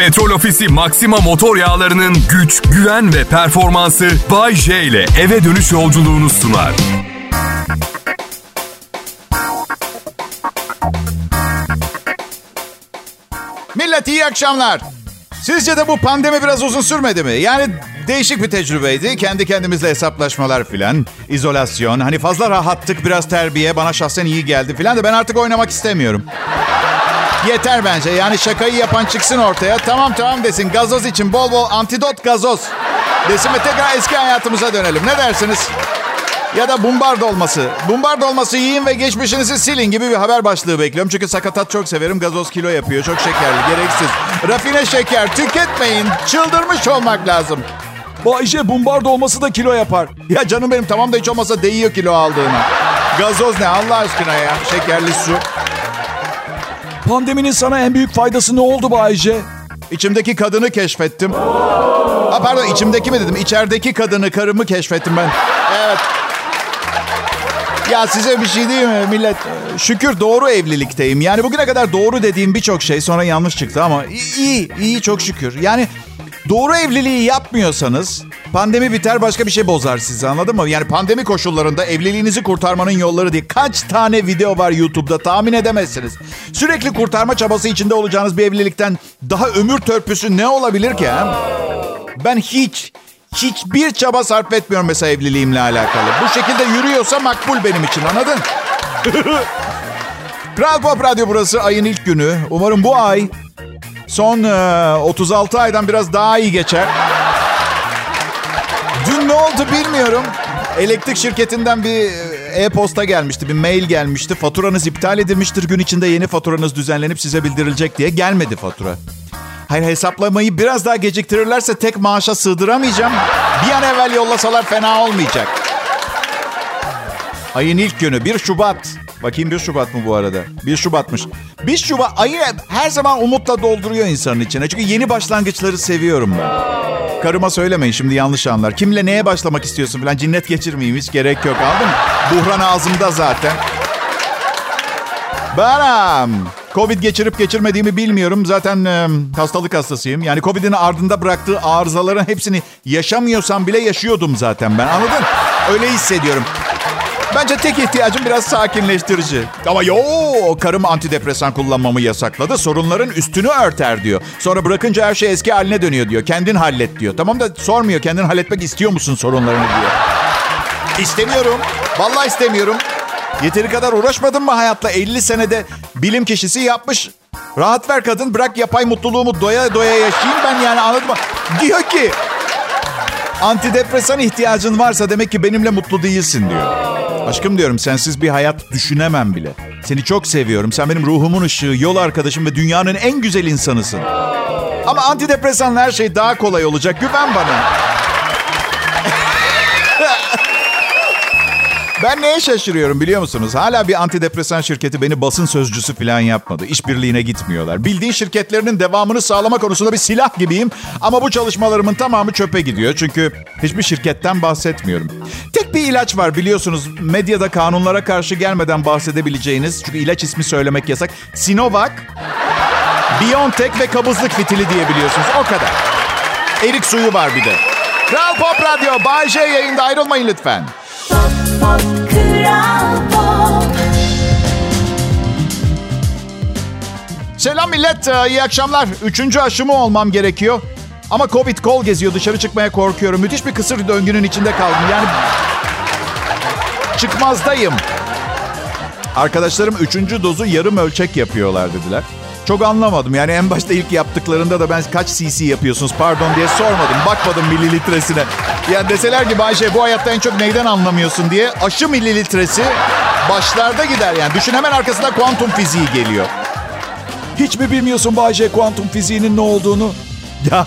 Petrol Ofisi Maxima motor yağlarının güç, güven ve performansı Bay J ile eve dönüş yolculuğunu sunar. Millet iyi akşamlar. Sizce de bu pandemi biraz uzun sürmedi mi? Yani değişik bir tecrübeydi. Kendi kendimizle hesaplaşmalar filan. izolasyon. Hani fazla rahattık biraz terbiye. Bana şahsen iyi geldi filan da ben artık oynamak istemiyorum. Yeter bence. Yani şakayı yapan çıksın ortaya. Tamam tamam desin. Gazoz için bol bol antidot gazoz. Desin ve tekrar eski hayatımıza dönelim. Ne dersiniz? Ya da bumbar dolması. Bumbar dolması yiyin ve geçmişinizi silin gibi bir haber başlığı bekliyorum. Çünkü sakatat çok severim. Gazoz kilo yapıyor. Çok şekerli, gereksiz. Rafine şeker tüketmeyin. Çıldırmış olmak lazım. Bayşe bumbar dolması da kilo yapar. Ya canım benim tamam da hiç olmasa değiyor kilo aldığına. Gazoz ne Allah aşkına ya? Şekerli su. Pandeminin sana en büyük faydası ne oldu Bayce? İçimdeki kadını keşfettim. Ha pardon içimdeki mi dedim? İçerideki kadını, karımı keşfettim ben. Evet. Ya size bir şey diyeyim mi millet? Şükür doğru evlilikteyim. Yani bugüne kadar doğru dediğim birçok şey sonra yanlış çıktı ama iyi, iyi çok şükür. Yani doğru evliliği yapmıyorsanız pandemi biter başka bir şey bozar sizi anladın mı? Yani pandemi koşullarında evliliğinizi kurtarmanın yolları diye kaç tane video var YouTube'da tahmin edemezsiniz. Sürekli kurtarma çabası içinde olacağınız bir evlilikten daha ömür törpüsü ne olabilir ki? Ha? Ben hiç hiçbir çaba sarf etmiyorum mesela evliliğimle alakalı. Bu şekilde yürüyorsa makbul benim için anladın? Kral Pop Radyo burası ayın ilk günü. Umarım bu ay son e, 36 aydan biraz daha iyi geçer. Dün ne oldu bilmiyorum. Elektrik şirketinden bir e-posta gelmişti, bir mail gelmişti. Faturanız iptal edilmiştir. Gün içinde yeni faturanız düzenlenip size bildirilecek diye gelmedi fatura. Hayır hesaplamayı biraz daha geciktirirlerse tek maaşa sığdıramayacağım. Bir an evvel yollasalar fena olmayacak. Ayın ilk günü 1 Şubat. Bakayım 1 Şubat mı bu arada? 1 Şubat'mış. 1 Şubat ayı her zaman umutla dolduruyor insanın içine. Çünkü yeni başlangıçları seviyorum ben. Karıma söylemeyin şimdi yanlış anlar. Kimle neye başlamak istiyorsun falan cinnet geçirmeyeyim hiç gerek yok aldın mı? Buhran ağzımda zaten. Benim. Covid geçirip geçirmediğimi bilmiyorum. Zaten e, hastalık hastasıyım. Yani Covid'in ardında bıraktığı arızaların hepsini yaşamıyorsam bile yaşıyordum zaten ben. Anladın? Öyle hissediyorum. Bence tek ihtiyacım biraz sakinleştirici. Ama yo karım antidepresan kullanmamı yasakladı. Sorunların üstünü örter diyor. Sonra bırakınca her şey eski haline dönüyor diyor. Kendin hallet diyor. Tamam da sormuyor kendin halletmek istiyor musun sorunlarını diyor. İstemiyorum. Vallahi istemiyorum. Yeteri kadar uğraşmadın mı hayatla? 50 senede bilim kişisi yapmış. Rahat ver kadın bırak yapay mutluluğumu doya doya yaşayayım ben yani anladın mı? Diyor ki antidepresan ihtiyacın varsa demek ki benimle mutlu değilsin diyor. Aşkım diyorum sensiz bir hayat düşünemem bile. Seni çok seviyorum. Sen benim ruhumun ışığı, yol arkadaşım ve dünyanın en güzel insanısın. Ama antidepresanla her şey daha kolay olacak. Güven bana. Ben neye şaşırıyorum biliyor musunuz? Hala bir antidepresan şirketi beni basın sözcüsü falan yapmadı. İşbirliğine gitmiyorlar. Bildiğin şirketlerinin devamını sağlama konusunda bir silah gibiyim. Ama bu çalışmalarımın tamamı çöpe gidiyor. Çünkü hiçbir şirketten bahsetmiyorum. Tek bir ilaç var biliyorsunuz. Medyada kanunlara karşı gelmeden bahsedebileceğiniz. Çünkü ilaç ismi söylemek yasak. Sinovac, Biontech ve kabızlık fitili diye biliyorsunuz. O kadar. Erik suyu var bir de. Kral Pop Radyo, Bay J yayında ayrılmayın lütfen. Selam millet, ee, iyi akşamlar. Üçüncü aşımı olmam gerekiyor. Ama Covid kol geziyor, dışarı çıkmaya korkuyorum. Müthiş bir kısır döngünün içinde kaldım. Yani çıkmazdayım. Arkadaşlarım üçüncü dozu yarım ölçek yapıyorlar dediler. Çok anlamadım. Yani en başta ilk yaptıklarında da ben kaç cc yapıyorsunuz pardon diye sormadım. Bakmadım mililitresine. Yani deseler ki Bayşe bu hayatta en çok neyden anlamıyorsun diye aşı mililitresi başlarda gider yani. Düşün hemen arkasında kuantum fiziği geliyor. Hiç mi bilmiyorsun Bayce kuantum fiziğinin ne olduğunu? Ya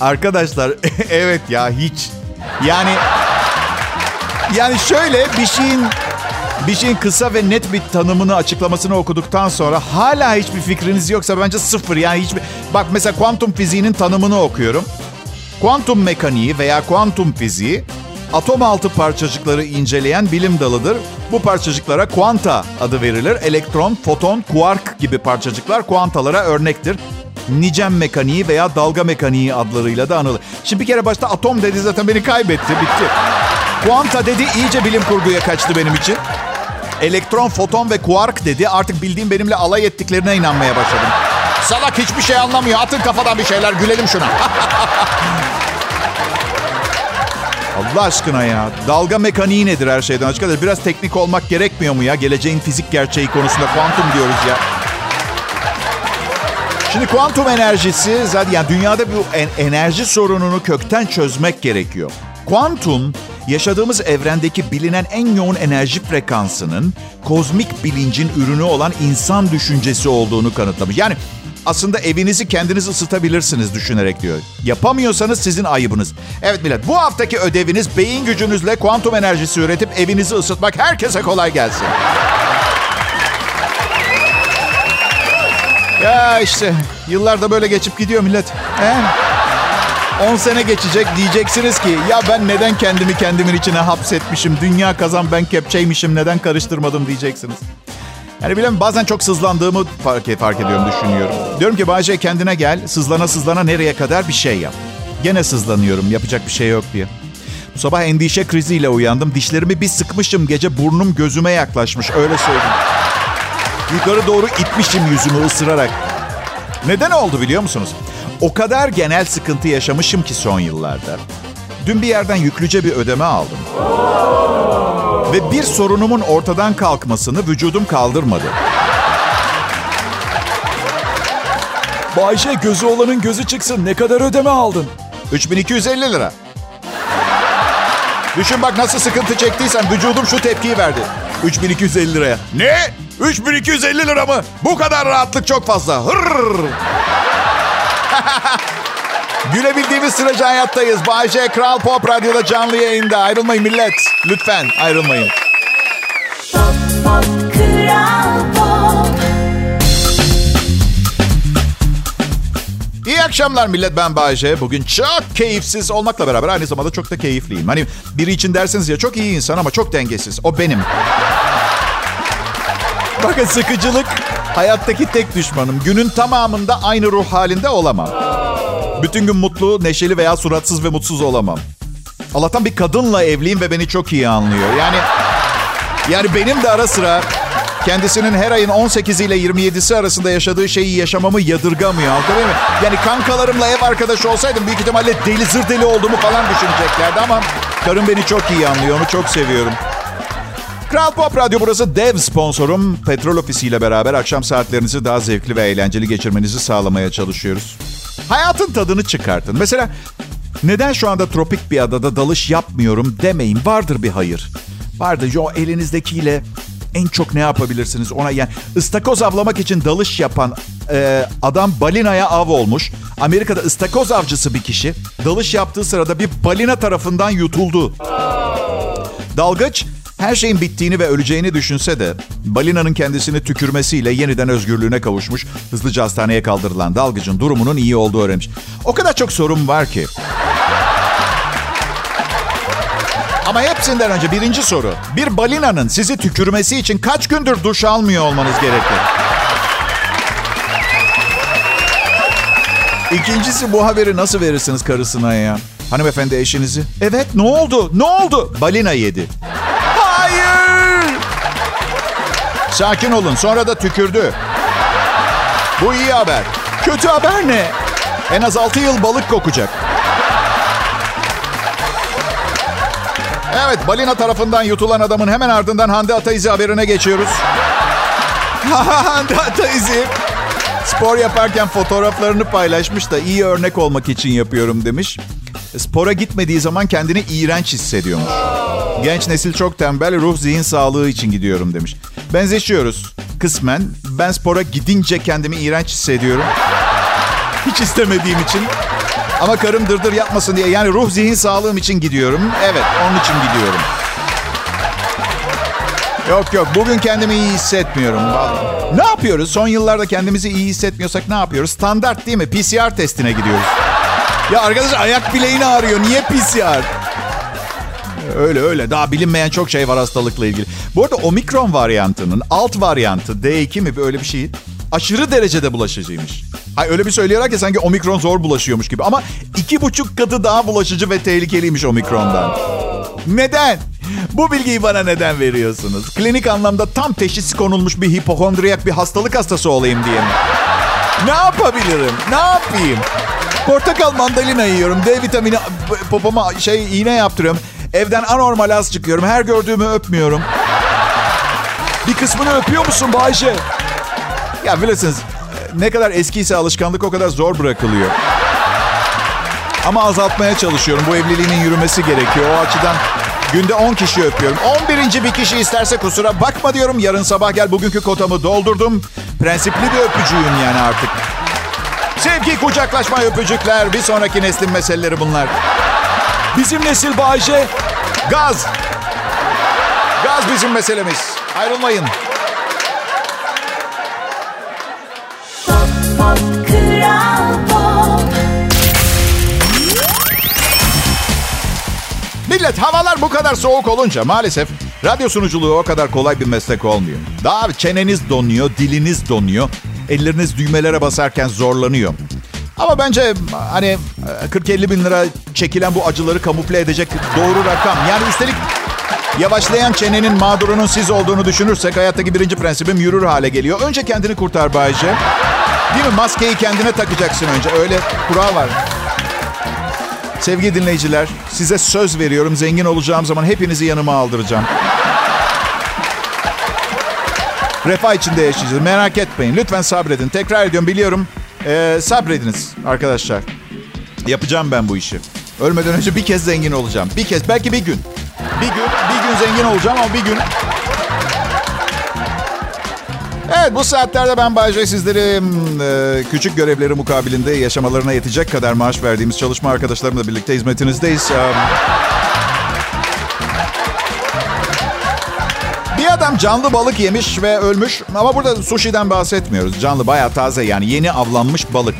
arkadaşlar evet ya hiç. Yani yani şöyle bir şeyin bir şeyin kısa ve net bir tanımını açıklamasını okuduktan sonra hala hiçbir fikriniz yoksa bence sıfır. Yani hiçbir bak mesela kuantum fiziğinin tanımını okuyorum. Kuantum mekaniği veya kuantum fiziği atom altı parçacıkları inceleyen bilim dalıdır. Bu parçacıklara kuanta adı verilir. Elektron, foton, kuark gibi parçacıklar kuantalara örnektir. nicem mekaniği veya dalga mekaniği adlarıyla da anılır. Şimdi bir kere başta atom dedi zaten beni kaybetti, bitti. Kuanta dedi iyice bilim kurguya kaçtı benim için. Elektron, foton ve kuark dedi. Artık bildiğim benimle alay ettiklerine inanmaya başladım. Salak hiçbir şey anlamıyor. Atın kafadan bir şeyler gülelim şuna. Allah aşkına ya. Dalga mekaniği nedir her şeyden açık? Biraz teknik olmak gerekmiyor mu ya? Geleceğin fizik gerçeği konusunda kuantum diyoruz ya. Şimdi kuantum enerjisi zaten yani dünyada bu enerji sorununu kökten çözmek gerekiyor. Kuantum yaşadığımız evrendeki bilinen en yoğun enerji frekansının kozmik bilincin ürünü olan insan düşüncesi olduğunu kanıtlamış. Yani aslında evinizi kendiniz ısıtabilirsiniz düşünerek diyor. Yapamıyorsanız sizin ayıbınız. Evet millet bu haftaki ödeviniz beyin gücünüzle kuantum enerjisi üretip evinizi ısıtmak. Herkese kolay gelsin. Ya işte yıllarda böyle geçip gidiyor millet. He? 10 sene geçecek diyeceksiniz ki ya ben neden kendimi kendimin içine hapsetmişim? Dünya kazan ben kepçeymişim neden karıştırmadım diyeceksiniz. Yani bilmem bazen çok sızlandığımı fark, fark ediyorum, düşünüyorum. Diyorum ki Bayce kendine gel, sızlana sızlana nereye kadar bir şey yap. Gene sızlanıyorum, yapacak bir şey yok diye. Bu sabah endişe kriziyle uyandım. Dişlerimi bir sıkmışım, gece burnum gözüme yaklaşmış, öyle söyleyeyim. Yukarı doğru itmişim yüzümü ısırarak. Neden oldu biliyor musunuz? O kadar genel sıkıntı yaşamışım ki son yıllarda. Dün bir yerden yüklüce bir ödeme aldım. Ve bir sorunumun ortadan kalkmasını vücudum kaldırmadı. Bayşe gözü olanın gözü çıksın. Ne kadar ödeme aldın? 3250 lira. Düşün bak nasıl sıkıntı çektiysen vücudum şu tepkiyi verdi. 3250 liraya. Ne? 3250 lira mı? Bu kadar rahatlık çok fazla. Hırr. Gülebildiğimiz sürece hayattayız. Bayce Kral Pop Radyo'da canlı yayında. Ayrılmayın millet. Lütfen ayrılmayın. Pop, pop, Kral Pop. İyi akşamlar millet ben Bayce. Bugün çok keyifsiz olmakla beraber aynı zamanda çok da keyifliyim. Hani biri için dersiniz ya çok iyi insan ama çok dengesiz. O benim. Bakın sıkıcılık hayattaki tek düşmanım. Günün tamamında aynı ruh halinde olamam. Bütün gün mutlu, neşeli veya suratsız ve mutsuz olamam. Allah'tan bir kadınla evliyim ve beni çok iyi anlıyor. Yani yani benim de ara sıra kendisinin her ayın 18 ile 27'si arasında yaşadığı şeyi yaşamamı yadırgamıyor. Anladın mı? Yani kankalarımla ev arkadaşı olsaydım büyük ihtimalle deli zır deli olduğumu falan düşüneceklerdi ama karım beni çok iyi anlıyor. Onu çok seviyorum. Kral Pop Radyo burası dev sponsorum. Petrol Ofisi ile beraber akşam saatlerinizi daha zevkli ve eğlenceli geçirmenizi sağlamaya çalışıyoruz. Hayatın tadını çıkartın. Mesela neden şu anda tropik bir adada dalış yapmıyorum demeyin. Vardır bir hayır. Vardır. O elinizdekiyle en çok ne yapabilirsiniz ona yani ıstakoz avlamak için dalış yapan e, adam balinaya av olmuş. Amerika'da ıstakoz avcısı bir kişi dalış yaptığı sırada bir balina tarafından yutuldu. Dalgıç her şeyin bittiğini ve öleceğini düşünse de balinanın kendisini tükürmesiyle yeniden özgürlüğüne kavuşmuş, hızlıca hastaneye kaldırılan dalgıcın durumunun iyi olduğu öğrenmiş. O kadar çok sorun var ki. Ama hepsinden önce birinci soru. Bir balinanın sizi tükürmesi için kaç gündür duş almıyor olmanız gerekir? İkincisi bu haberi nasıl verirsiniz karısına ya? Hanımefendi eşinizi. Evet ne oldu? Ne oldu? Balina yedi. Sakin olun sonra da tükürdü. Bu iyi haber. Kötü haber ne? En az 6 yıl balık kokacak. Evet, balina tarafından yutulan adamın hemen ardından Hande Ataizi haberine geçiyoruz. Hande Ataizi spor yaparken fotoğraflarını paylaşmış da iyi örnek olmak için yapıyorum demiş. Spora gitmediği zaman kendini iğrenç hissediyormuş. Genç nesil çok tembel, ruh zihin sağlığı için gidiyorum demiş. Benzeşiyoruz kısmen. Ben spora gidince kendimi iğrenç hissediyorum. Hiç istemediğim için. Ama karım dırdır yapmasın diye. Yani ruh zihin sağlığım için gidiyorum. Evet onun için gidiyorum. Yok yok bugün kendimi iyi hissetmiyorum. Ne yapıyoruz? Son yıllarda kendimizi iyi hissetmiyorsak ne yapıyoruz? Standart değil mi? PCR testine gidiyoruz. Ya arkadaş ayak bileğini ağrıyor. Niye PCR? Öyle öyle. Daha bilinmeyen çok şey var hastalıkla ilgili. Bu arada omikron varyantının alt varyantı D2 mi böyle bir şey aşırı derecede bulaşıcıymış. Ay öyle bir söylüyorlar ki sanki omikron zor bulaşıyormuş gibi. Ama iki buçuk katı daha bulaşıcı ve tehlikeliymiş omikrondan. Neden? Bu bilgiyi bana neden veriyorsunuz? Klinik anlamda tam teşhisi konulmuş bir hipokondriyak bir hastalık hastası olayım diye mi? Ne yapabilirim? Ne yapayım? Portakal mandalina yiyorum. D vitamini popoma şey iğne yaptırıyorum. Evden anormal az çıkıyorum. Her gördüğümü öpmüyorum. Bir kısmını öpüyor musun Bayce? Ya bilirsiniz ne kadar eskiyse alışkanlık o kadar zor bırakılıyor. Ama azaltmaya çalışıyorum. Bu evliliğimin yürümesi gerekiyor. O açıdan günde 10 kişi öpüyorum. 11. bir kişi isterse kusura bakma diyorum. Yarın sabah gel bugünkü kotamı doldurdum. Prensipli bir öpücüğüm yani artık. Sevgi, kucaklaşma, öpücükler. Bir sonraki neslin meseleleri bunlar. Bizim nesil Bayce. Gaz. Gaz bizim meselemiz. Ayrılmayın. Millet havalar bu kadar soğuk olunca maalesef radyo sunuculuğu o kadar kolay bir meslek olmuyor. Daha çeneniz donuyor, diliniz donuyor, elleriniz düğmelere basarken zorlanıyor. Ama bence hani 40-50 bin lira çekilen bu acıları kamufle edecek doğru rakam. Yani üstelik yavaşlayan çenenin mağdurunun siz olduğunu düşünürsek hayattaki birinci prensibim yürür hale geliyor. Önce kendini kurtar Bayce. Değil mi? Maskeyi kendine takacaksın önce. Öyle kural var. Sevgili dinleyiciler, size söz veriyorum. Zengin olacağım zaman hepinizi yanıma aldıracağım. Refah içinde yaşayacağız. Merak etmeyin. Lütfen sabredin. Tekrar ediyorum biliyorum. Ee, sabrediniz arkadaşlar. Yapacağım ben bu işi. Ölmeden önce bir kez zengin olacağım. Bir kez, belki bir gün. Bir gün, bir gün zengin olacağım ama bir gün Evet bu saatlerde ben Bayce sizleri e, küçük görevleri mukabilinde yaşamalarına yetecek kadar maaş verdiğimiz çalışma arkadaşlarımla birlikte hizmetinizdeyiz. E, adam canlı balık yemiş ve ölmüş ama burada sushi'den bahsetmiyoruz. Canlı bayağı taze yani yeni avlanmış balık.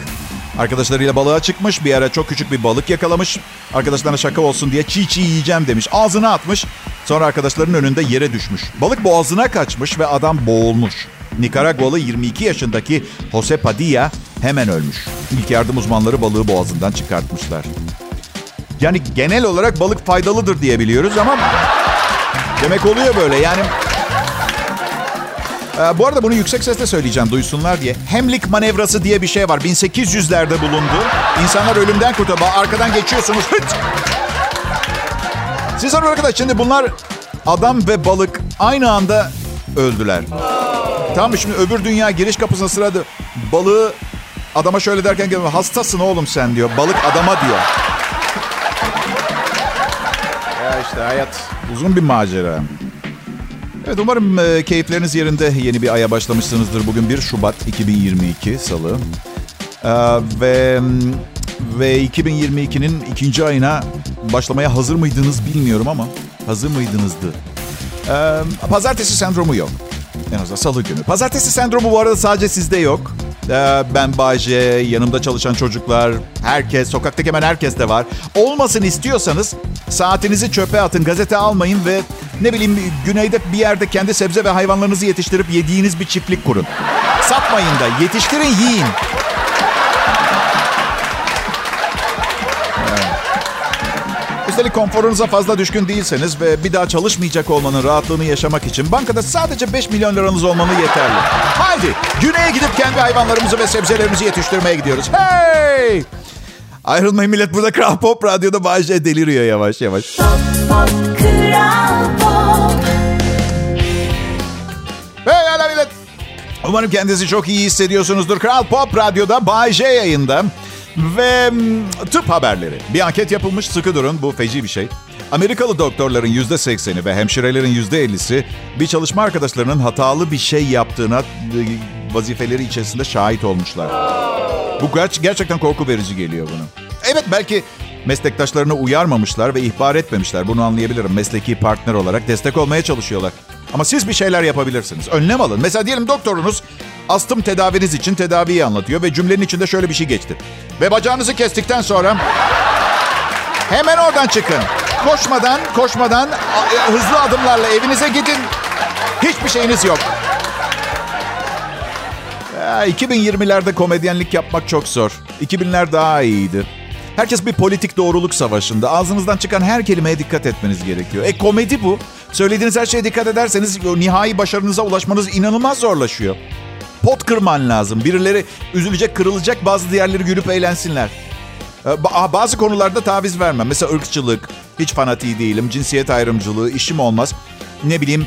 Arkadaşlarıyla balığa çıkmış. Bir ara çok küçük bir balık yakalamış. Arkadaşlarına şaka olsun diye çiğ çiğ yiyeceğim demiş. Ağzına atmış. Sonra arkadaşlarının önünde yere düşmüş. Balık boğazına kaçmış ve adam boğulmuş. Nikaragualı 22 yaşındaki Jose Padilla hemen ölmüş. İlk yardım uzmanları balığı boğazından çıkartmışlar. Yani genel olarak balık faydalıdır diye biliyoruz ama demek oluyor böyle. Yani ee, bu arada bunu yüksek sesle söyleyeceğim duysunlar diye. Hemlik manevrası diye bir şey var. 1800'lerde bulundu. İnsanlar ölümden kurtuldu. Arkadan geçiyorsunuz. Hıt! Siz arkadaşlar şimdi bunlar adam ve balık aynı anda öldüler. Tamam şimdi öbür dünya giriş kapısına sıradı. Balığı adama şöyle derken hastasın oğlum sen diyor. Balık adama diyor. Ya işte hayat uzun bir macera. Evet umarım e, keyifleriniz yerinde yeni bir aya başlamışsınızdır. Bugün 1 Şubat 2022 Salı. E, ve ve 2022'nin ikinci ayına başlamaya hazır mıydınız bilmiyorum ama hazır mıydınızdı? E, pazartesi sendromu yok. En azından salı günü. Pazartesi sendromu bu arada sadece sizde yok. Ee, ben Bayce, yanımda çalışan çocuklar, herkes, sokaktaki hemen herkes de var. Olmasın istiyorsanız saatinizi çöpe atın, gazete almayın ve ne bileyim güneyde bir yerde kendi sebze ve hayvanlarınızı yetiştirip yediğiniz bir çiftlik kurun. Satmayın da, yetiştirin, yiyin. Üstelik konforunuza fazla düşkün değilseniz ve bir daha çalışmayacak olmanın rahatlığını yaşamak için bankada sadece 5 milyon liranız olmalı yeterli. Haydi güneye gidip kendi hayvanlarımızı ve sebzelerimizi yetiştirmeye gidiyoruz. Hey! Ayrılmayın millet burada Kral Pop Radyo'da Bayce deliriyor yavaş yavaş. Pop, pop, Kral Pop. Hey hala millet. Umarım kendinizi çok iyi hissediyorsunuzdur. Kral Pop Radyo'da Bayce yayında. Ve tıp haberleri. Bir anket yapılmış sıkı durun bu feci bir şey. Amerikalı doktorların yüzde sekseni ve hemşirelerin yüzde ellisi bir çalışma arkadaşlarının hatalı bir şey yaptığına e, vazifeleri içerisinde şahit olmuşlar. Bu ger- gerçekten korku verici geliyor bunu. Evet belki meslektaşlarını uyarmamışlar ve ihbar etmemişler. Bunu anlayabilirim. Mesleki partner olarak destek olmaya çalışıyorlar. Ama siz bir şeyler yapabilirsiniz. Önlem alın. Mesela diyelim doktorunuz astım tedaviniz için tedaviyi anlatıyor ve cümlenin içinde şöyle bir şey geçti. Ve bacağınızı kestikten sonra hemen oradan çıkın. Koşmadan, koşmadan e, hızlı adımlarla evinize gidin. Hiçbir şeyiniz yok. 2020'lerde komedyenlik yapmak çok zor. 2000'ler daha iyiydi. Herkes bir politik doğruluk savaşında. Ağzınızdan çıkan her kelimeye dikkat etmeniz gerekiyor. E komedi bu. Söylediğiniz her şeye dikkat ederseniz nihai başarınıza ulaşmanız inanılmaz zorlaşıyor. Pot kırman lazım. Birileri üzülecek, kırılacak, bazı diğerleri gülüp eğlensinler. E, bazı konularda taviz vermem. Mesela ırkçılık, hiç fanatiği değilim. Cinsiyet ayrımcılığı, işim olmaz. Ne bileyim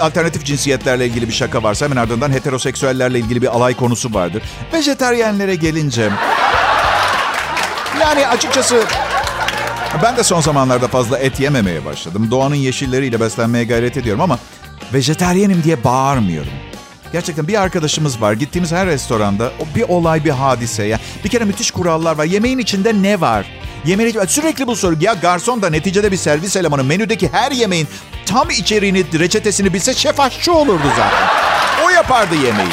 alternatif cinsiyetlerle ilgili bir şaka varsa hemen ardından heteroseksüellerle ilgili bir alay konusu vardır. Vejeteryenlere gelince... Yani açıkçası ben de son zamanlarda fazla et yememeye başladım. Doğanın yeşilleriyle beslenmeye gayret ediyorum ama vejeteryenim diye bağırmıyorum. Gerçekten bir arkadaşımız var. Gittiğimiz her restoranda bir olay, bir hadise. Ya. Bir kere müthiş kurallar var. Yemeğin içinde ne var? Yemeğin sürekli bu soru. Ya garson da neticede bir servis elemanı menüdeki her yemeğin tam içeriğini, reçetesini bilse şef aşçı olurdu zaten. O yapardı yemeği.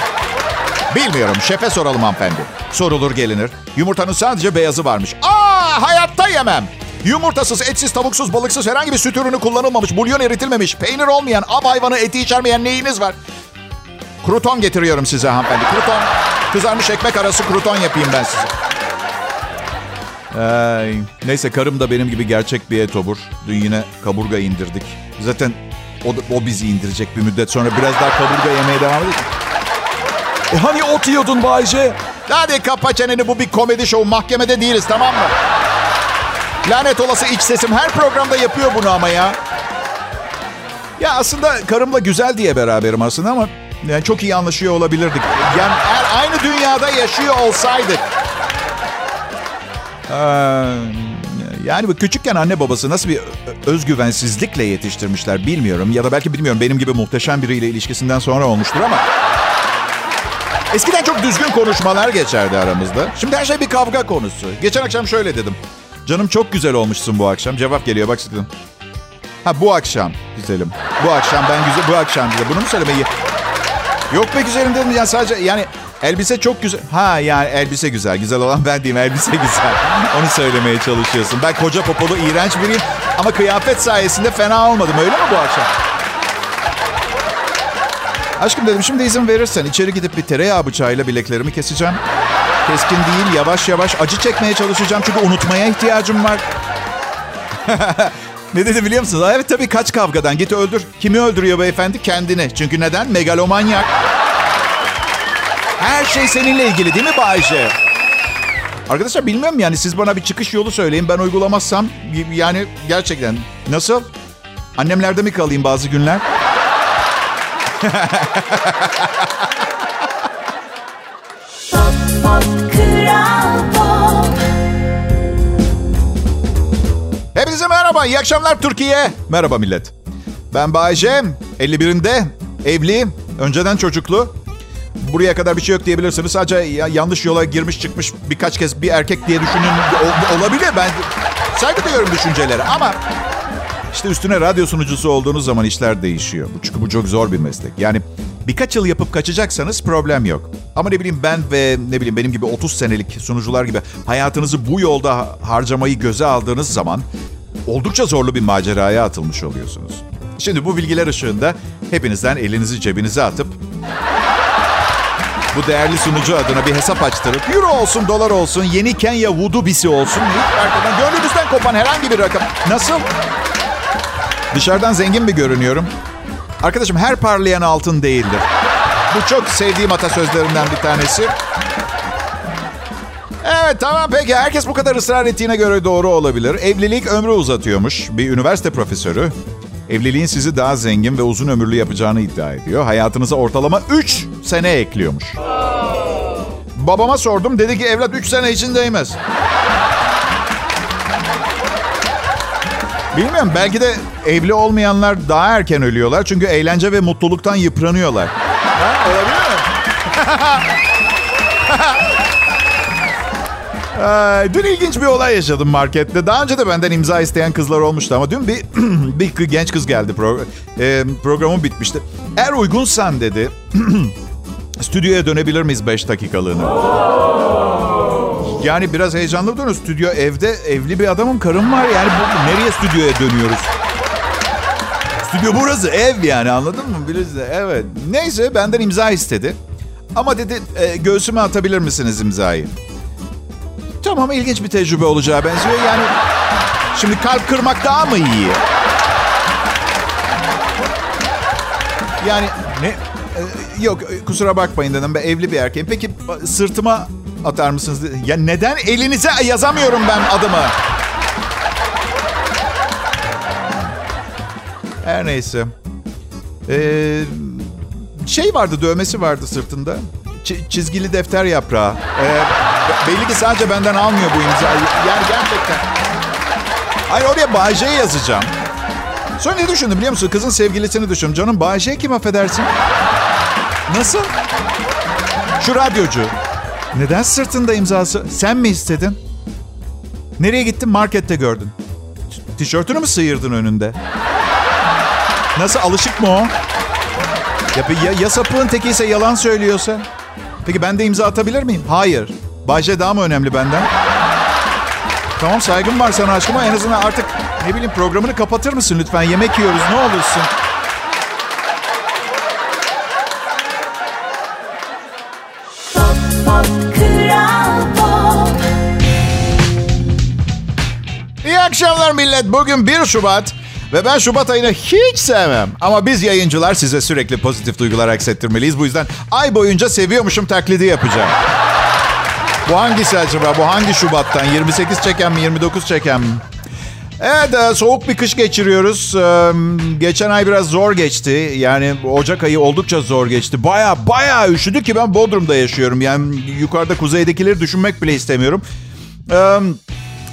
Bilmiyorum. Şefe soralım hanımefendi. Sorulur gelinir. Yumurtanın sadece beyazı varmış. Aa hayatta yemem. Yumurtasız, etsiz, tavuksuz, balıksız herhangi bir süt ürünü kullanılmamış, bulyon eritilmemiş, peynir olmayan, ab hayvanı eti içermeyen neyiniz var? Kruton getiriyorum size hanımefendi. Kruton, kızarmış ekmek arası kruton yapayım ben size. Ay, neyse karım da benim gibi gerçek bir etobur. Dün yine kaburga indirdik. Zaten o, o bizi indirecek bir müddet sonra biraz daha kaburga yemeye devam edecek. E hani ot yiyordun Bayce? Hadi kapa çeneni bu bir komedi şovu. Mahkemede değiliz tamam mı? Lanet olası iç sesim her programda yapıyor bunu ama ya. Ya aslında karımla güzel diye beraberim aslında ama yani çok iyi anlaşıyor olabilirdik. Yani eğer aynı dünyada yaşıyor olsaydık. Ee, yani küçükken anne babası nasıl bir özgüvensizlikle yetiştirmişler bilmiyorum. Ya da belki bilmiyorum benim gibi muhteşem biriyle ilişkisinden sonra olmuştur ama... Eskiden çok düzgün konuşmalar geçerdi aramızda. Şimdi her şey bir kavga konusu. Geçen akşam şöyle dedim. Canım çok güzel olmuşsun bu akşam. Cevap geliyor bak dedim. Ha bu akşam güzelim. Bu akşam ben güzel bu akşam güzel. Bunu mu söylemeyi? Yok be güzelim dedim ya sadece yani elbise çok güzel. Ha yani elbise güzel. Güzel olan ben diyeyim elbise güzel. Onu söylemeye çalışıyorsun. Ben koca popolu iğrenç biriyim ama kıyafet sayesinde fena olmadım öyle mi bu akşam? Aşkım dedim şimdi izin verirsen içeri gidip bir tereyağı bıçağıyla bileklerimi keseceğim. Keskin değil yavaş yavaş acı çekmeye çalışacağım çünkü unutmaya ihtiyacım var. ne dedi biliyor musunuz? Evet tabii kaç kavgadan git öldür. Kimi öldürüyor beyefendi? Kendini. Çünkü neden? Megalomanyak. Her şey seninle ilgili değil mi Bayce? Arkadaşlar bilmiyorum yani siz bana bir çıkış yolu söyleyin. Ben uygulamazsam yani gerçekten nasıl? Annemlerde mi kalayım bazı günler? merhaba, iyi akşamlar Türkiye. Merhaba millet. Ben Bayece, 51'inde, evli, önceden çocuklu. Buraya kadar bir şey yok diyebilirsiniz. Sadece ya, yanlış yola girmiş çıkmış birkaç kez bir erkek diye düşünün ol, olabilir. Ben saygı duyuyorum düşüncelere ama işte üstüne radyo sunucusu olduğunuz zaman işler değişiyor. Çünkü bu çok zor bir meslek. Yani birkaç yıl yapıp kaçacaksanız problem yok. Ama ne bileyim ben ve ne bileyim benim gibi 30 senelik sunucular gibi hayatınızı bu yolda harcamayı göze aldığınız zaman oldukça zorlu bir maceraya atılmış oluyorsunuz. Şimdi bu bilgiler ışığında hepinizden elinizi cebinize atıp bu değerli sunucu adına bir hesap açtırıp euro olsun dolar olsun yeni Kenya Voodoo bisi olsun hiç arkadan gönlünüzden kopan herhangi bir rakam. Nasıl? Dışarıdan zengin bir görünüyorum. Arkadaşım her parlayan altın değildir. Bu çok sevdiğim atasözlerimden bir tanesi. Evet tamam peki herkes bu kadar ısrar ettiğine göre doğru olabilir. Evlilik ömrü uzatıyormuş. Bir üniversite profesörü evliliğin sizi daha zengin ve uzun ömürlü yapacağını iddia ediyor. Hayatınıza ortalama 3 sene ekliyormuş. Babama sordum dedi ki evlat 3 sene için değmez. Bilmiyorum belki de evli olmayanlar daha erken ölüyorlar. Çünkü eğlence ve mutluluktan yıpranıyorlar. Ha, olabilir mi? dün ilginç bir olay yaşadım markette. Daha önce de benden imza isteyen kızlar olmuştu ama dün bir bir genç kız geldi. Pro, e, programım bitmişti. Eğer uygunsan dedi. stüdyoya dönebilir miyiz 5 dakikalığına? Yani biraz heyecanlı dönüyoruz. Stüdyo evde evli bir adamım karım var. Yani bu, nereye stüdyoya dönüyoruz? Stüdyo burası ev yani anladın mı? Birisi evet. Neyse benden imza istedi. Ama dedi e, göğsüme atabilir misiniz imzayı? Tamam ilginç bir tecrübe olacağı benziyor. Yani şimdi kalp kırmak daha mı iyi? Yani ne? E, yok e, kusura bakmayın dedim ben evli bir erkeğim. Peki sırtıma atar mısınız? Ya neden elinize yazamıyorum ben adımı? Her neyse. Ee, şey vardı, dövmesi vardı sırtında. Ç- çizgili defter yaprağı. Ee, belli ki sadece benden almıyor bu imzayı. Yani gerçekten. Hayır oraya Bayce yazacağım. Sonra ne düşündüm biliyor musun? Kızın sevgilisini düşündüm. Canım Bayce kim affedersin? Nasıl? Şu radyocu. Neden sırtında imzası? Sen mi istedin? Nereye gittin? Markette gördün. Tişörtünü mü sıyırdın önünde? Nasıl alışık mı o? Ya, ya, ya sapığın tekiyse yalan söylüyorsa? Peki ben de imza atabilir miyim? Hayır. Bayce daha mı önemli benden? Tamam saygım var sana aşkıma. En azından artık ne bileyim programını kapatır mısın lütfen? Yemek yiyoruz ne olursun. İyi akşamlar millet. Bugün 1 Şubat. Ve ben Şubat ayını hiç sevmem. Ama biz yayıncılar size sürekli pozitif duygular aksettirmeliyiz. Bu yüzden ay boyunca seviyormuşum taklidi yapacağım. Bu hangisi acaba? Bu hangi Şubat'tan? 28 çeken mi? 29 çeken mi? Evet e, soğuk bir kış geçiriyoruz. E, geçen ay biraz zor geçti. Yani Ocak ayı oldukça zor geçti. Baya baya üşüdü ki ben Bodrum'da yaşıyorum. Yani yukarıda kuzeydekileri düşünmek bile istemiyorum. Evet.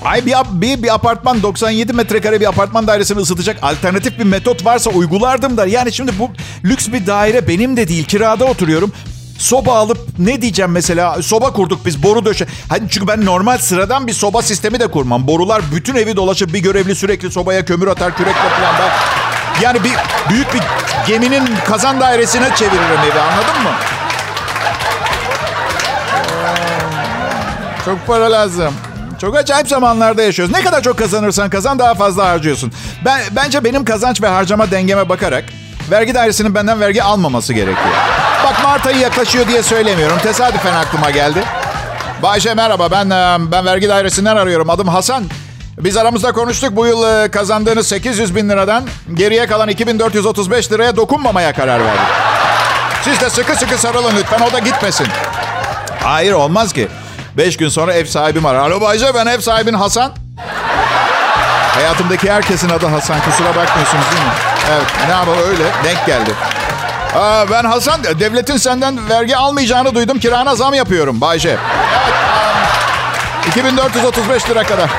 Ay bir, bir, bir apartman 97 metrekare bir apartman dairesini ısıtacak alternatif bir metot varsa uygulardım da. Yani şimdi bu lüks bir daire benim de değil kirada oturuyorum. Soba alıp ne diyeceğim mesela soba kurduk biz boru döşe. Hani çünkü ben normal sıradan bir soba sistemi de kurmam. Borular bütün evi dolaşıp bir görevli sürekli sobaya kömür atar kürekle falan. Ben, yani bir büyük bir geminin kazan dairesine çeviririm evi anladın mı? Çok para lazım. Çok acayip zamanlarda yaşıyoruz. Ne kadar çok kazanırsan kazan daha fazla harcıyorsun. Ben Bence benim kazanç ve harcama dengeme bakarak vergi dairesinin benden vergi almaması gerekiyor. Bak Mart ayı yaklaşıyor diye söylemiyorum. Tesadüfen aklıma geldi. Bayşe merhaba ben e, ben vergi dairesinden arıyorum. Adım Hasan. Biz aramızda konuştuk. Bu yıl e, kazandığınız 800 bin liradan geriye kalan 2435 liraya dokunmamaya karar verdik. Siz de sıkı sıkı sarılın lütfen o da gitmesin. Hayır olmaz ki. Beş gün sonra ev sahibim arar. Alo Bayce ben ev sahibin Hasan. Hayatımdaki herkesin adı Hasan. Kusura bakmıyorsunuz değil mi? Evet ne yapalım öyle denk geldi. Aa, ben Hasan devletin senden vergi almayacağını duydum. Kirana zam yapıyorum Bayce. Evet. Um, 2435 lira kadar.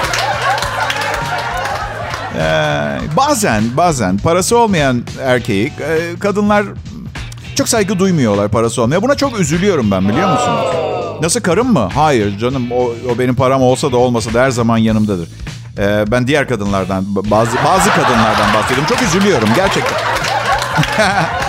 Ee, bazen bazen parası olmayan erkeği e, kadınlar çok saygı duymuyorlar parası olmaya. Buna çok üzülüyorum ben biliyor musunuz? Nasıl karım mı? Hayır canım o, o benim param olsa da olmasa da her zaman yanımdadır. Ee, ben diğer kadınlardan bazı bazı kadınlardan bahsediyorum. Çok üzülüyorum gerçekten.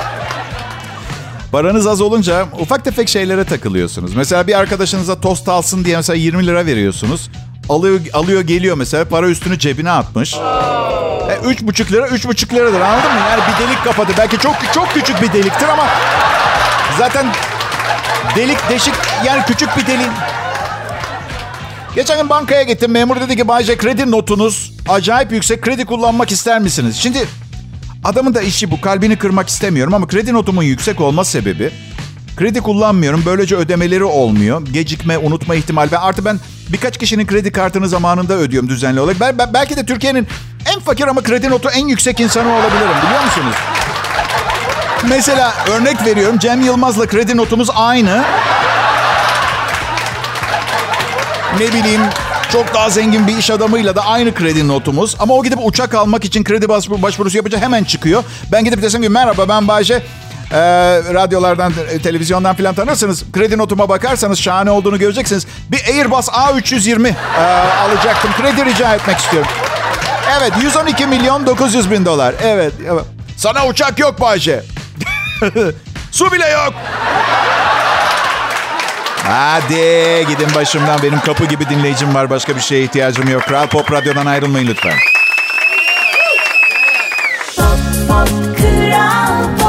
Paranız az olunca ufak tefek şeylere takılıyorsunuz. Mesela bir arkadaşınıza tost alsın diye mesela 20 lira veriyorsunuz. Alıyor, alıyor geliyor mesela para üstünü cebine atmış. E, üç buçuk lira, üç buçuk liradır anladın mı? Yani bir delik kapadı. Belki çok çok küçük bir deliktir ama zaten delik deşik yani küçük bir delik. Geçen gün bankaya gittim. Memur dedi ki Bayce kredi notunuz acayip yüksek. Kredi kullanmak ister misiniz? Şimdi adamın da işi bu. Kalbini kırmak istemiyorum ama kredi notumun yüksek olma sebebi kredi kullanmıyorum. Böylece ödemeleri olmuyor. Gecikme, unutma ihtimali. Ben artı ben birkaç kişinin kredi kartını zamanında ödüyorum düzenli olarak. Ben, ben, belki de Türkiye'nin en fakir ama kredi notu en yüksek insanı olabilirim. Biliyor musunuz? Mesela örnek veriyorum. Cem Yılmaz'la kredi notumuz aynı. Ne bileyim çok daha zengin bir iş adamıyla da aynı kredi notumuz. Ama o gidip uçak almak için kredi başvurusu yapınca hemen çıkıyor. Ben gidip desem ki merhaba ben Bayce. Ee, radyolardan, televizyondan filan tanırsınız. Kredi notuma bakarsanız şahane olduğunu göreceksiniz. Bir Airbus A320 e, alacaktım. Kredi rica etmek istiyorum. Evet 112 milyon 900 bin dolar. Evet. evet. Sana uçak yok Bayce. Su bile yok. Hadi gidin başımdan. Benim kapı gibi dinleyicim var. Başka bir şeye ihtiyacım yok. Kral Pop Radyo'dan ayrılmayın lütfen. Pop, pop, Kral Pop.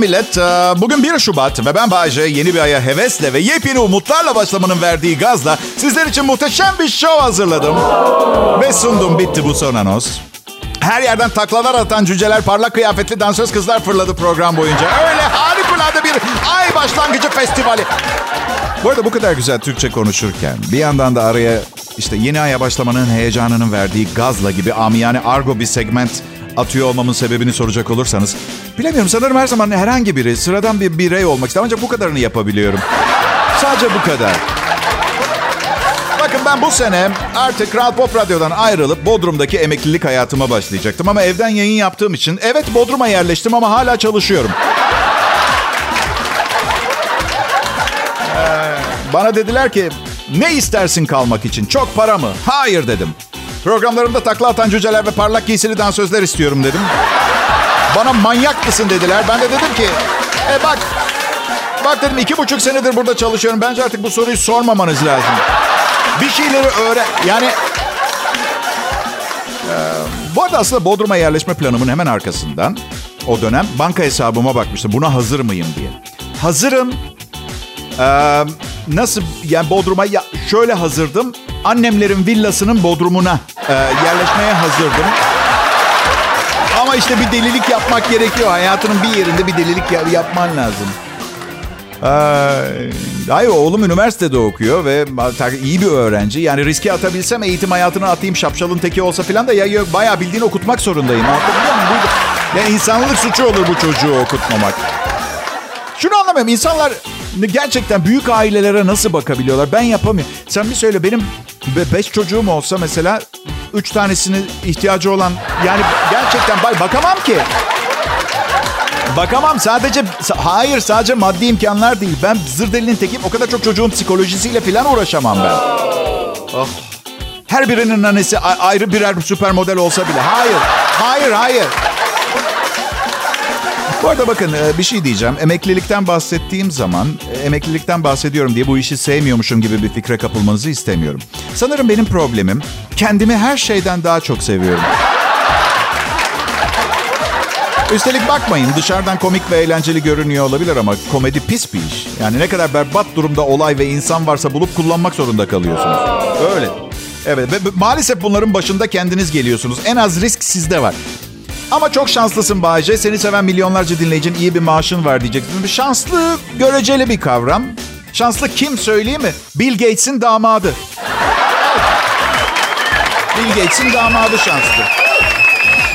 millet. Ee, bugün 1 Şubat ve ben Bayece yeni bir aya hevesle ve yepyeni umutlarla başlamanın verdiği gazla sizler için muhteşem bir show hazırladım. Ve sundum bitti bu son anons. Her yerden taklalar atan cüceler, parlak kıyafetli dansöz kızlar fırladı program boyunca. Öyle harikulade bir ay başlangıcı festivali. Bu arada bu kadar güzel Türkçe konuşurken bir yandan da araya işte yeni aya başlamanın heyecanının verdiği gazla gibi amiyane argo bir segment atıyor olmamın sebebini soracak olursanız. Bilemiyorum sanırım her zaman herhangi biri sıradan bir birey olmak ister ancak bu kadarını yapabiliyorum. Sadece bu kadar. Bakın ben bu sene artık Kral Pop Radyo'dan ayrılıp Bodrum'daki emeklilik hayatıma başlayacaktım. Ama evden yayın yaptığım için evet Bodrum'a yerleştim ama hala çalışıyorum. Ee, bana dediler ki ne istersin kalmak için? Çok para mı? Hayır dedim. Programlarımda takla atan cüceler ve parlak giysili dansözler istiyorum dedim. Bana manyak mısın dediler. Ben de dedim ki e bak bak dedim iki buçuk senedir burada çalışıyorum. Bence artık bu soruyu sormamanız lazım. Bir şeyleri öğren... Yani... Ee, bu arada aslında Bodrum'a yerleşme planımın hemen arkasından o dönem banka hesabıma bakmıştım. Buna hazır mıyım diye. Hazırım. Ee, nasıl yani Bodrum'a ya, şöyle hazırdım. Annemlerin villasının Bodrum'una e, yerleşmeye hazırdım. Ama işte bir delilik yapmak gerekiyor. Hayatının bir yerinde bir delilik yapman lazım. Ay oğlum üniversitede okuyor ve iyi bir öğrenci. Yani riske atabilsem eğitim hayatına atayım şapşalın teki olsa falan da ya bayağı bildiğini okutmak zorundayım. Anlatabiliyor muyum? Yani insanlık suçu olur bu çocuğu okutmamak. Şunu anlamıyorum. İnsanlar gerçekten büyük ailelere nasıl bakabiliyorlar? Ben yapamıyorum. Sen bir söyle benim beş çocuğum olsa mesela üç tanesini ihtiyacı olan yani gerçekten bakamam ki. Bakamam sadece hayır sadece maddi imkanlar değil. Ben zır delinin tekiyim. O kadar çok çocuğun psikolojisiyle falan uğraşamam ben. Oh. Her birinin annesi ayrı birer süper model olsa bile. Hayır. Hayır, hayır. Bu arada bakın bir şey diyeceğim. Emeklilikten bahsettiğim zaman emeklilikten bahsediyorum diye bu işi sevmiyormuşum gibi bir fikre kapılmanızı istemiyorum. Sanırım benim problemim kendimi her şeyden daha çok seviyorum. Üstelik bakmayın dışarıdan komik ve eğlenceli görünüyor olabilir ama komedi pis bir iş. Yani ne kadar berbat durumda olay ve insan varsa bulup kullanmak zorunda kalıyorsunuz. Öyle. Evet ve maalesef bunların başında kendiniz geliyorsunuz. En az risk sizde var. Ama çok şanslısın Bayce. Seni seven milyonlarca dinleyicinin iyi bir maaşın var diyeceksin. Şanslı göreceli bir kavram. Şanslı kim söyleyeyim mi? Bill Gates'in damadı. Bill Gates'in damadı şanslı.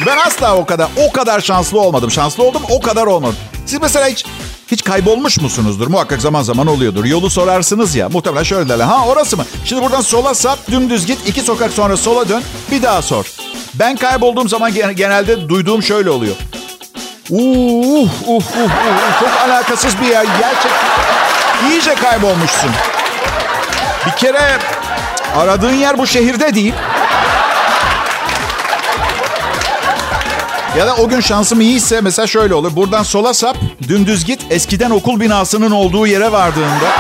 Ben asla o kadar o kadar şanslı olmadım. Şanslı oldum o kadar olmadım. Siz mesela hiç hiç kaybolmuş musunuzdur? Muhakkak zaman zaman oluyordur. Yolu sorarsınız ya. Muhtemelen şöyle derler. Ha orası mı? Şimdi buradan sola sap, dümdüz git. iki sokak sonra sola dön. Bir daha sor. Ben kaybolduğum zaman genelde duyduğum şöyle oluyor. Uh, uh, uh, uh. Çok alakasız bir yer. Gerçekten iyice kaybolmuşsun. Bir kere aradığın yer bu şehirde değil. Ya da o gün şansım iyiyse mesela şöyle olur. Buradan sola sap, dümdüz git. Eskiden okul binasının olduğu yere vardığında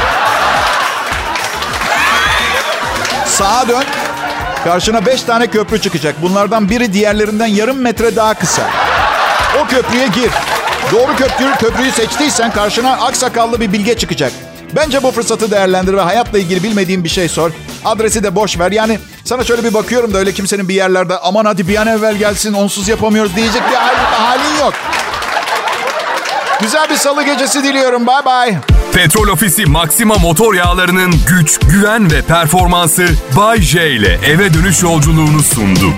sağa dön. Karşına beş tane köprü çıkacak. Bunlardan biri diğerlerinden yarım metre daha kısa. O köprüye gir. Doğru köprüyü, köprüyü seçtiysen karşına aksakallı bir bilge çıkacak. Bence bu fırsatı değerlendir ve hayatla ilgili bilmediğin bir şey sor. Adresi de boş ver. Yani sana şöyle bir bakıyorum da öyle kimsenin bir yerlerde aman hadi bir an evvel gelsin onsuz yapamıyoruz diyecek bir halin yok. Güzel bir salı gecesi diliyorum. Bye bye. Petrol Ofisi Maxima motor yağlarının güç, güven ve performansı Bay J ile eve dönüş yolculuğunu sundu.